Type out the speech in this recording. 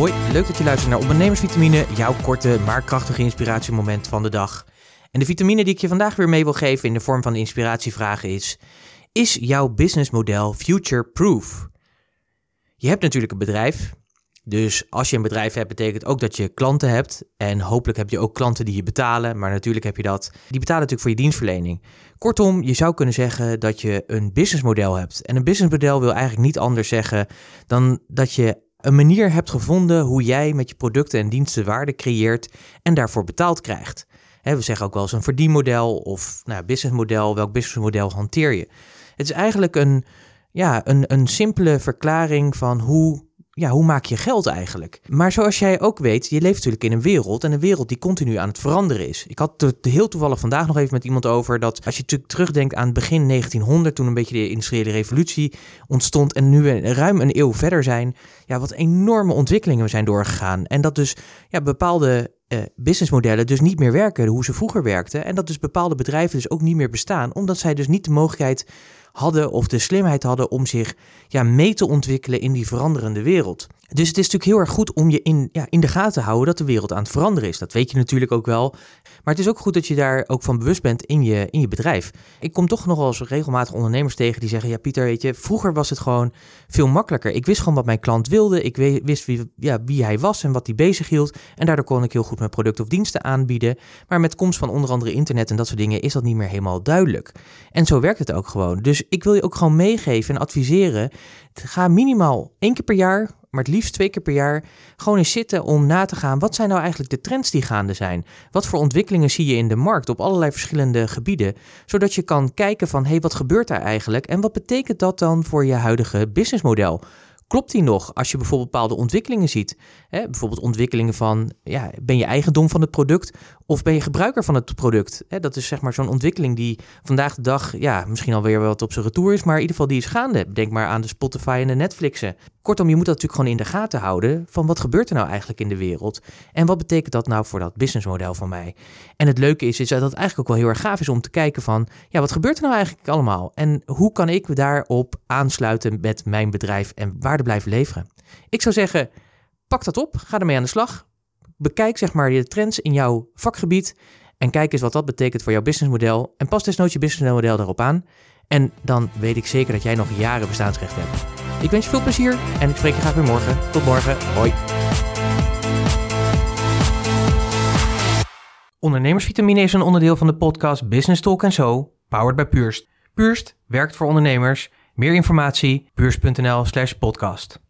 Hoi, leuk dat je luistert naar Ondernemersvitamine, jouw korte maar krachtige inspiratiemoment van de dag. En de vitamine die ik je vandaag weer mee wil geven in de vorm van inspiratievragen is: Is jouw businessmodel future-proof? Je hebt natuurlijk een bedrijf. Dus als je een bedrijf hebt, betekent ook dat je klanten hebt. En hopelijk heb je ook klanten die je betalen. Maar natuurlijk heb je dat. Die betalen natuurlijk voor je dienstverlening. Kortom, je zou kunnen zeggen dat je een businessmodel hebt. En een businessmodel wil eigenlijk niet anders zeggen dan dat je een manier hebt gevonden hoe jij met je producten en diensten waarde creëert en daarvoor betaald krijgt. we zeggen ook wel eens een verdienmodel of nou, businessmodel. Welk businessmodel hanteer je? Het is eigenlijk een, ja, een, een simpele verklaring van hoe ja, hoe maak je geld eigenlijk? Maar zoals jij ook weet, je leeft natuurlijk in een wereld en een wereld die continu aan het veranderen is. Ik had het heel toevallig vandaag nog even met iemand over dat als je natuurlijk terugdenkt aan begin 1900, toen een beetje de industriële revolutie ontstond en nu we ruim een eeuw verder zijn, ja, wat enorme ontwikkelingen we zijn doorgegaan. En dat dus ja, bepaalde uh, businessmodellen dus niet meer werken hoe ze vroeger werkten. En dat dus bepaalde bedrijven dus ook niet meer bestaan, omdat zij dus niet de mogelijkheid hadden of de slimheid hadden om zich ja, mee te ontwikkelen in die veranderende wereld. Dus het is natuurlijk heel erg goed om je in, ja, in de gaten te houden dat de wereld aan het veranderen is. Dat weet je natuurlijk ook wel. Maar het is ook goed dat je daar ook van bewust bent in je, in je bedrijf. Ik kom toch nog wel eens regelmatig ondernemers tegen die zeggen: Ja, Pieter, weet je, vroeger was het gewoon veel makkelijker. Ik wist gewoon wat mijn klant wilde. Ik wist wie, ja, wie hij was en wat hij bezig hield. En daardoor kon ik heel goed mijn producten of diensten aanbieden. Maar met komst van onder andere internet en dat soort dingen is dat niet meer helemaal duidelijk. En zo werkt het ook gewoon. Dus ik wil je ook gewoon meegeven en adviseren. Ga minimaal één keer per jaar maar het liefst twee keer per jaar gewoon eens zitten om na te gaan. Wat zijn nou eigenlijk de trends die gaande zijn? Wat voor ontwikkelingen zie je in de markt op allerlei verschillende gebieden? Zodat je kan kijken van, hé, hey, wat gebeurt daar eigenlijk? En wat betekent dat dan voor je huidige businessmodel? Klopt die nog als je bijvoorbeeld bepaalde ontwikkelingen ziet? Hè? Bijvoorbeeld ontwikkelingen van, ja, ben je eigendom van het product of ben je gebruiker van het product? Hè? Dat is zeg maar zo'n ontwikkeling die vandaag de dag, ja, misschien alweer wat op zijn retour is, maar in ieder geval die is gaande. Denk maar aan de Spotify en de Netflixen. Kortom, je moet dat natuurlijk gewoon in de gaten houden van wat gebeurt er nou eigenlijk in de wereld en wat betekent dat nou voor dat businessmodel van mij. En het leuke is, is dat het eigenlijk ook wel heel erg gaaf is om te kijken van, ja, wat gebeurt er nou eigenlijk allemaal en hoe kan ik daarop aansluiten met mijn bedrijf en waarde leveren. Ik zou zeggen, pak dat op, ga ermee aan de slag, bekijk zeg maar de trends in jouw vakgebied en kijk eens wat dat betekent voor jouw businessmodel en pas desnoods je businessmodel daarop aan. En dan weet ik zeker dat jij nog jaren bestaansrecht hebt. Ik wens je veel plezier en ik spreek je graag weer morgen. Tot morgen. Hoi. Ondernemersvitamine is een onderdeel van de podcast Business Talk Zo, powered by Purst. Purst werkt voor ondernemers. Meer informatie, purst.nl slash podcast.